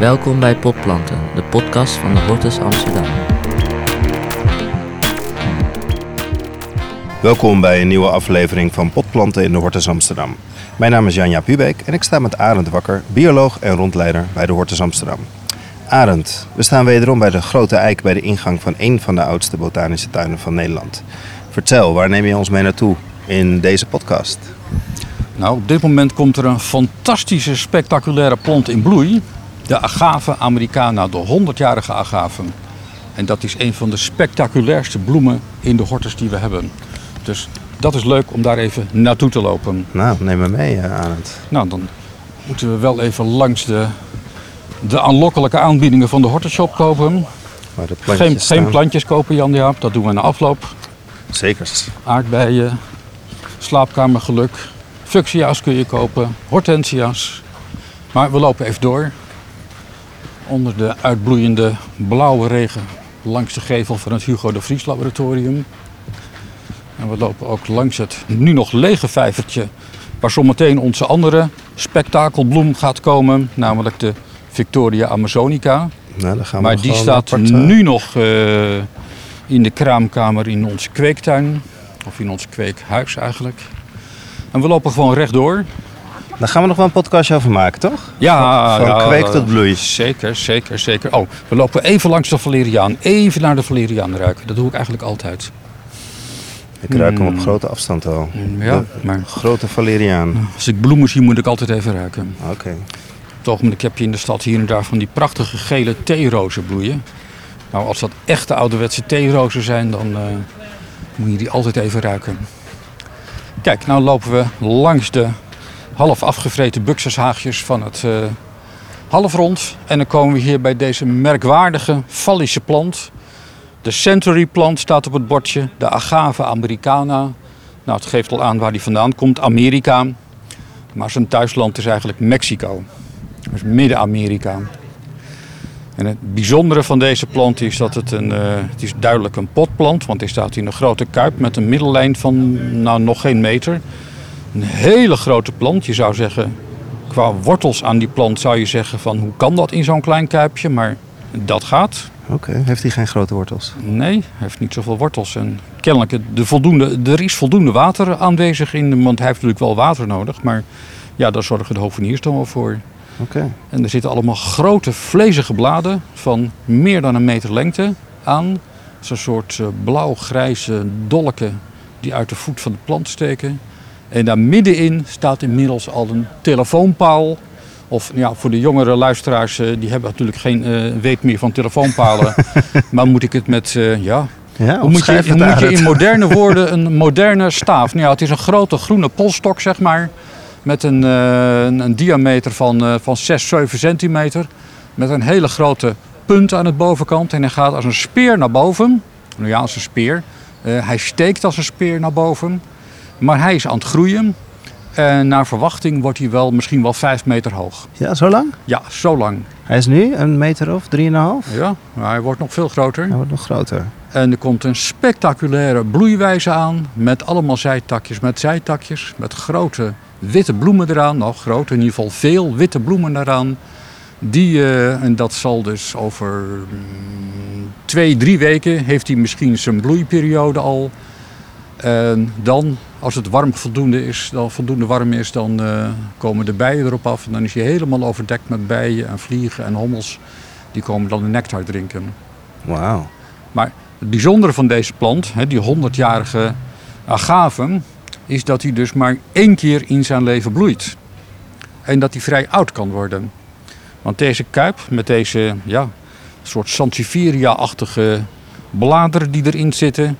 Welkom bij Potplanten, de podcast van de Hortus Amsterdam. Welkom bij een nieuwe aflevering van Potplanten in de Hortus Amsterdam. Mijn naam is Janja Pubeek en ik sta met Arend Wakker, bioloog en rondleider bij de Hortus Amsterdam. Arend, we staan wederom bij de Grote Eik bij de ingang van een van de oudste botanische tuinen van Nederland. Vertel, waar neem je ons mee naartoe in deze podcast? Nou, op dit moment komt er een fantastische, spectaculaire plant in bloei. De Agave americana, de 100-jarige agave. En dat is een van de spectaculairste bloemen in de hortus die we hebben. Dus dat is leuk om daar even naartoe te lopen. Nou, neem me mee, eh, Arend. Nou, dan moeten we wel even langs de, de aanlokkelijke aanbiedingen van de hortushop kopen. De plantjes Geen, staan. geen plantjes kopen, Jan Jaap. Dat doen we na afloop. Zeker. Aardbeien, slaapkamergeluk, fuchsia's kun je kopen, hortensia's. Maar we lopen even door. Onder de uitbloeiende blauwe regen langs de gevel van het Hugo de Vries laboratorium. En we lopen ook langs het nu nog lege vijvertje waar zometeen onze andere spektakelbloem gaat komen, namelijk de Victoria Amazonica. Nou, dan gaan we Maar die staat apart, nu nog eh, in de kraamkamer in onze kweektuin. Of in ons kweekhuis eigenlijk. En we lopen gewoon rechtdoor. Daar gaan we nog wel een podcastje over maken, toch? Ja, Van ja, kweek tot bloei. Zeker, zeker, zeker. Oh, we lopen even langs de valeriaan. Even naar de valeriaan ruiken. Dat doe ik eigenlijk altijd. Ik ruik hem Hmm. op grote afstand al. Ja, maar Grote valeriaan. als ik bloemen zie, moet ik altijd even ruiken. Oké. Op het ogenblik heb je in de stad hier en daar van die prachtige gele theerozen bloeien. Nou, als dat echte ouderwetse theerozen zijn, dan eh, moet je die altijd even ruiken. Kijk, nou lopen we langs de half afgevreten buxushaagjes van het eh, halfrond. En dan komen we hier bij deze merkwaardige Fallische plant. De Century plant staat op het bordje. De Agave americana. Nou, het geeft al aan waar die vandaan komt. Amerika. Maar zijn thuisland is eigenlijk Mexico. Is Midden-Amerika. En het bijzondere van deze plant is dat het een, eh, het is duidelijk een potplant, want hij staat in een grote kuip met een middellijn van nou, nog geen meter. Een hele grote plant. Je zou zeggen, qua wortels aan die plant zou je zeggen van hoe kan dat in zo'n klein kuipje, maar dat gaat. Oké, heeft hij geen grote wortels? Nee, hij heeft niet zoveel wortels. En kennelijk, de voldoende, er is voldoende water aanwezig in want hij heeft natuurlijk wel water nodig. Maar ja, daar zorgen de hoveniers dan wel voor. Oké. En er zitten allemaal grote vlezige bladen van meer dan een meter lengte aan. Zo'n soort eh, blauw-grijze dolken die uit de voet van de plant steken. En daar middenin staat inmiddels al een telefoonpaal. Of ja, voor de jongere luisteraars, eh, die hebben natuurlijk geen eh, weet meer van telefoonpalen. maar moet ik het met, eh, ja, Ja, hoe moet je, hoe het moet je in moderne woorden een moderne staaf? Nou ja, het is een grote groene polstok, zeg maar. Met een, een, een diameter van, van 6, 7 centimeter. Met een hele grote punt aan de bovenkant. En hij gaat als een speer naar boven. Nou ja, als een speer. Hij steekt als een speer naar boven. Maar hij is aan het groeien. En naar verwachting wordt hij wel misschien wel 5 meter hoog. Ja, zo lang? Ja, zo lang. Hij is nu een meter of drieënhalf? Ja, maar hij wordt nog veel groter. Hij wordt nog groter. En er komt een spectaculaire bloeiwijze aan. Met allemaal zijtakjes, met zijtakjes. Met grote witte bloemen eraan. Nou, groot, in ieder geval veel witte bloemen eraan. Die, eh, en dat zal dus over mm, twee, drie weken heeft hij misschien zijn bloeiperiode al. En dan, als het warm voldoende, is, dan voldoende warm is, dan eh, komen de bijen erop af. En dan is hij helemaal overdekt met bijen en vliegen en hommels. Die komen dan de nectar drinken. Wauw. Maar het bijzondere van deze plant, hè, die 100-jarige agave, is dat hij dus maar één keer in zijn leven bloeit. En dat hij vrij oud kan worden. Want deze kuip met deze ja, soort Sansevieria-achtige bladeren die erin zitten,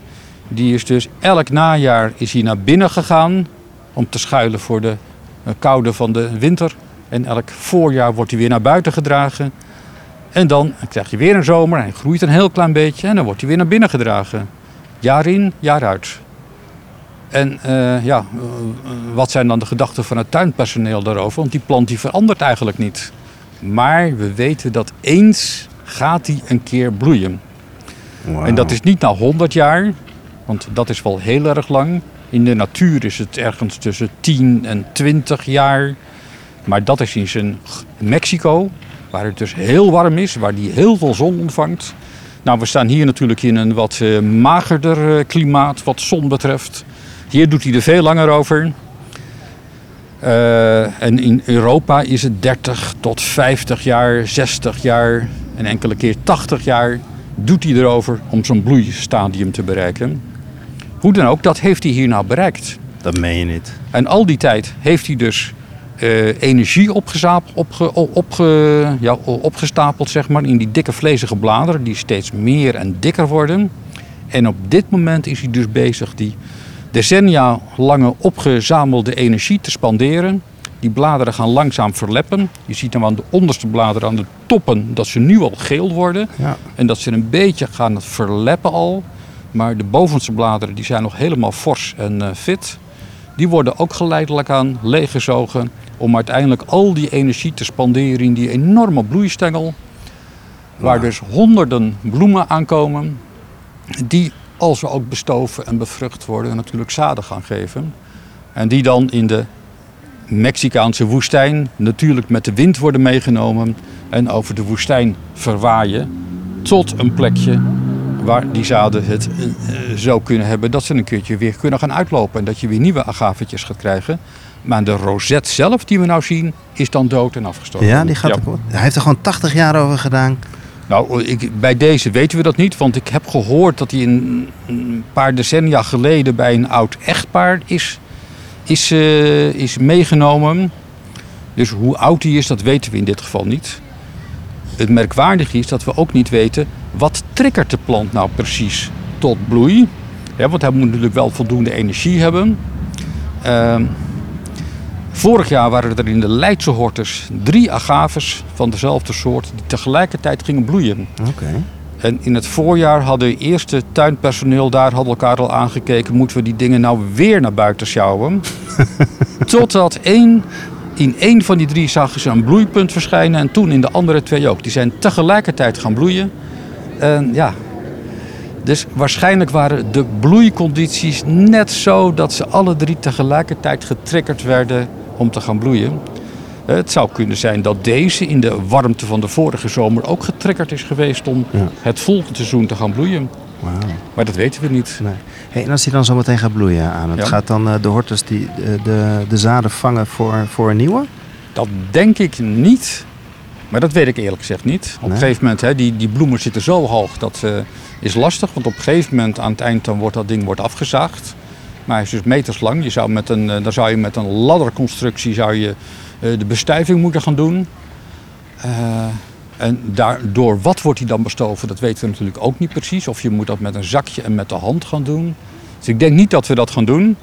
die is dus elk najaar is hij naar binnen gegaan om te schuilen voor de eh, koude van de winter. En elk voorjaar wordt hij weer naar buiten gedragen. En dan krijg je weer een zomer, hij groeit een heel klein beetje en dan wordt hij weer naar binnen gedragen. Jaar in, jaar uit. En eh, ja, eh, wat zijn dan de gedachten van het tuinpersoneel daarover? Want die plant die verandert eigenlijk niet. Maar we weten dat eens gaat hij een keer bloeien. En dat is niet na 100 jaar, want dat is wel heel erg lang. In de natuur is het ergens tussen 10 en 20 jaar. Maar dat is in zijn Mexico. waar het dus heel warm is, waar die heel veel zon ontvangt. Nou, we staan hier natuurlijk in een wat eh, magerder eh, klimaat wat zon betreft. Hier doet hij er veel langer over. Eh, en in Europa is het 30 tot 50 jaar, 60 jaar en enkele keer 80 jaar doet hij erover om zo'n bloeistadium te bereiken. Hoe dan ook, dat heeft hij hier nou bereikt. Dat meen je niet. En al die tijd heeft hij dus eh, energie opgezapeld, opge, opge, ja, opgestapeld zeg maar, in die dikke vlezige bladeren die steeds meer en dikker worden. En op dit moment is hij dus bezig die decennia lange opgezamelde energie te spanderen. Die bladeren gaan langzaam verleppen. Je ziet hem aan de onderste bladeren, aan de toppen, dat ze nu al geel worden. Ja. En dat ze een beetje gaan verleppen al. Maar de bovenste bladeren die zijn nog helemaal fors en eh, fit. Die worden ook geleidelijk aan leeggezogen om uiteindelijk al die energie te spanderen in die enorme bloeistengel. Waar dus honderden bloemen aankomen die als ze ook bestoven en bevrucht worden natuurlijk zaden gaan geven. En die dan in de Mexicaanse woestijn natuurlijk met de wind worden meegenomen en over de woestijn verwaaien tot een plekje waar die zaden het eh, zo kunnen hebben dat ze een keertje weer kunnen gaan uitlopen en dat je weer nieuwe agavetjes gaat krijgen. Maar de rozet zelf die we nou zien is dan dood en afgestorven. Ja, die gaat er kapot. Hij heeft er gewoon 80 jaar over gedaan. Nou, ik, bij deze weten we dat niet, want ik heb gehoord dat hij een, een paar decennia geleden bij een oud echtpaar is, is, eh, is meegenomen. Dus hoe oud hij is, dat weten we in dit geval niet. Het merkwaardige is dat we ook niet weten wat triggert de plant nou precies tot bloei. Ja, want hij moet natuurlijk wel voldoende energie hebben. Ehm, vorig jaar waren er in de Leidse hortus drie agaves van dezelfde soort die tegelijkertijd gingen bloeien. Oké. En in het voorjaar hadden eerste tuinpersoneel daar hadden elkaar al aangekeken, moeten we die dingen nou weer naar buiten sjouwen? Totdat één, in één van die drie zagen ze een bloeipunt verschijnen en toen in de andere twee ook. Die zijn tegelijkertijd gaan bloeien. En ja, dus waarschijnlijk waren de bloeicondities net zo dat ze alle drie tegelijkertijd getriggerd werden om te gaan bloeien. Eh, Het zou kunnen zijn dat deze in de warmte van de vorige zomer ook getriggerd is geweest om Ja. het volgende seizoen te gaan bloeien. Maar dat weten we niet. Nee. Hey, en als hij dan zo meteen gaat bloeien aan, het Ja. gaat dan eh, de hortus die, de, de, de zaden vangen voor, voor een nieuwe? Dat denk ik niet. Maar dat weet ik eerlijk gezegd niet. Op Nee. een gegeven moment, hè, die, die bloemen zitten zo hoog, dat is lastig. Want op een gegeven moment aan het eind dan wordt dat ding wordt afgezaagd. Maar hij is dus meters lang. Je zou met een, eh, dan zou je met een ladderconstructie zou je, eh, de bestuiving moeten gaan doen. Eh, en daardoor wat wordt hij dan bestoven, dat weten we natuurlijk ook niet precies. Of je moet dat met een zakje en met de hand gaan doen. Dus ik denk niet dat we dat gaan doen.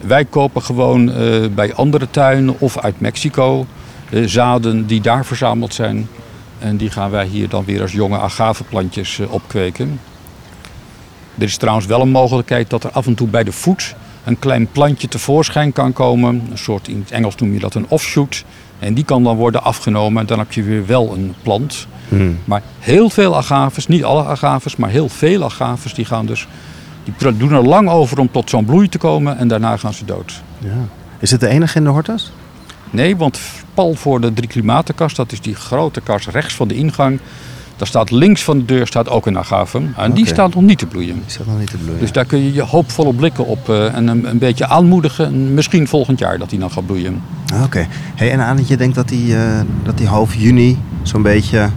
Wij kopen gewoon bij andere tuinen of uit Mexico zaden die daar verzameld zijn. En die gaan wij hier dan weer als jonge agaveplantjes eh, opkweken. Er is trouwens wel een mogelijkheid dat er af en toe bij de voet een klein plantje tevoorschijn kan komen. Een soort, in het Engels noem je dat een offshoot. En die kan dan worden afgenomen en dan heb je weer wel een plant. Hmm. Maar heel veel agaves, niet alle agaves, maar heel veel agaves, die gaan dus... Die doen er lang over om tot zo'n bloei te komen en daarna gaan ze dood. Ja. Is het de enige in de hortus? Nee, want pal voor de drie klimatenkast, dat is die grote kast rechts van de ingang. Daar staat links van de deur staat ook een agave. En die staat nog niet te bloeien. Die staat nog niet te bloeien. Dus daar kun je je hoopvolle blikken op eh, en een, een beetje aanmoedigen. En Misschien volgend jaar dat die dan gaat bloeien. Ah, Oké. Hey, en Arend, je denkt dat die, eh, dat die half juni zo'n beetje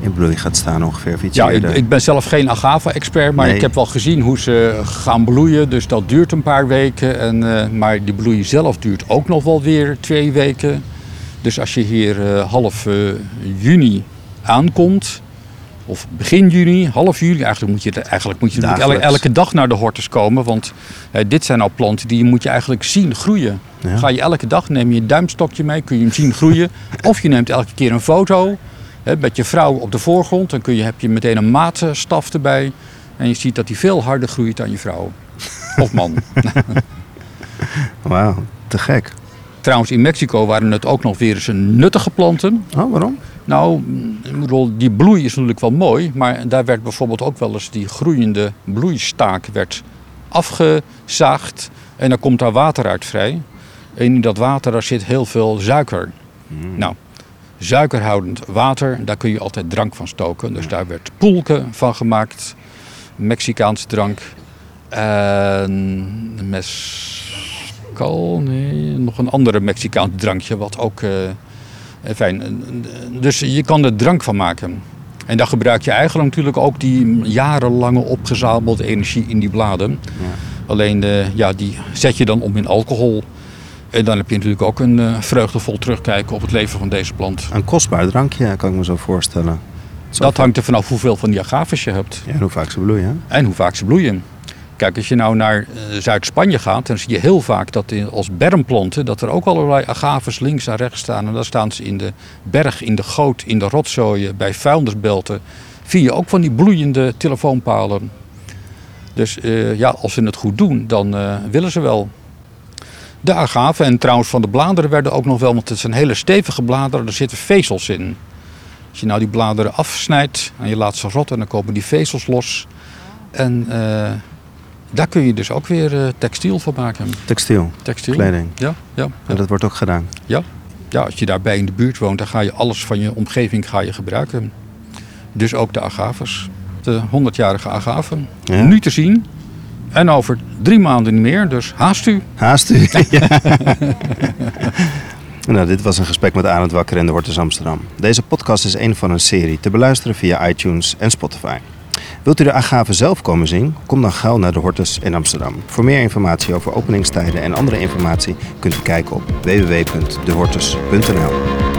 in bloei gaat staan ongeveer? Of iets Ja, ik, ik ben zelf geen agave-expert, maar Nee. ik heb wel gezien hoe ze gaan bloeien. Dus dat duurt een paar weken. En, eh, maar die bloei zelf duurt ook nog wel weer twee weken. Dus als je hier eh, half eh, juni aankomt, of begin juni, half juli, eigenlijk moet je, eigenlijk moet je elke, dag naar de hortus komen. Want eh, dit zijn al planten die moet je eigenlijk zien groeien. Ja. Ga je elke dag, neem je een duimstokje mee, kun je hem zien groeien. of je neemt elke keer een foto met je vrouw op de voorgrond. Dan kun je, heb je meteen een maatstaf erbij. En je ziet dat hij veel harder groeit dan je vrouw. Of man. Wauw, te gek. Trouwens, in Mexico waren het ook nog weer eens een nuttige planten. Oh, waarom? Nou, die bloei is natuurlijk wel mooi, maar daar werd bijvoorbeeld ook wel eens die groeiende bloeistaak werd afgezaagd en dan komt daar water uit vrij. En in dat water daar zit heel veel suiker. Nou, suikerhoudend water. Daar kun je altijd drank van stoken. Dus daar werd poelke van gemaakt. Mexicaanse drank. En mescal, nee, nog een andere Mexicaans drankje wat ook eh, fijn. Dus je kan er drank van maken. En daar gebruik je eigenlijk natuurlijk ook die jarenlange opgezamelde energie in die bladen. Alleen eh, ja, die zet je dan om in alcohol. En dan heb je natuurlijk ook een eh, vreugdevol terugkijken op het leven van deze plant. Een kostbaar drankje, kan ik me zo voorstellen. Zo Dat hangt er vanaf hoeveel van die agaves je hebt. Ja, en hoe vaak ze bloeien. En hoe vaak ze bloeien. Kijk, als je nou naar eh, Zuid-Spanje gaat, dan zie je heel vaak dat in, als bermplanten, dat er ook allerlei agaves links en rechts staan. En dan staan ze in de berg, in de goot, in de rotzooien, bij vuilnisbelten. Vind je ook van die bloeiende telefoonpalen. Dus eh, ja, als ze het goed doen, dan eh, willen ze wel. De agaven en trouwens van de bladeren werden ook nog wel, want het zijn hele stevige bladeren, er zitten vezels in. Als je nou die bladeren afsnijdt en je laat ze rotten, dan komen die vezels los. En eh, daar kun je dus ook weer eh, textiel van maken. Textiel, Textiel. kleding. Ja, ja, En ja. dat wordt ook gedaan. ja, als je daarbij in de buurt woont, dan ga je alles van je omgeving ga je gebruiken. Dus ook de agaves. De 100-jarige agaven. Ja. Nu te zien. En over drie maanden niet meer, dus haast u. Haast u. Ja. nou, dit was een gesprek met Arend Wakker in de Hortus Amsterdam. Deze podcast is een van een serie te beluisteren via iTunes en Spotify. Wilt u de agave zelf komen zien? Kom dan gauw naar de Hortus in Amsterdam. Voor meer informatie over openingstijden en andere informatie kunt u kijken op www.dehortus.nl.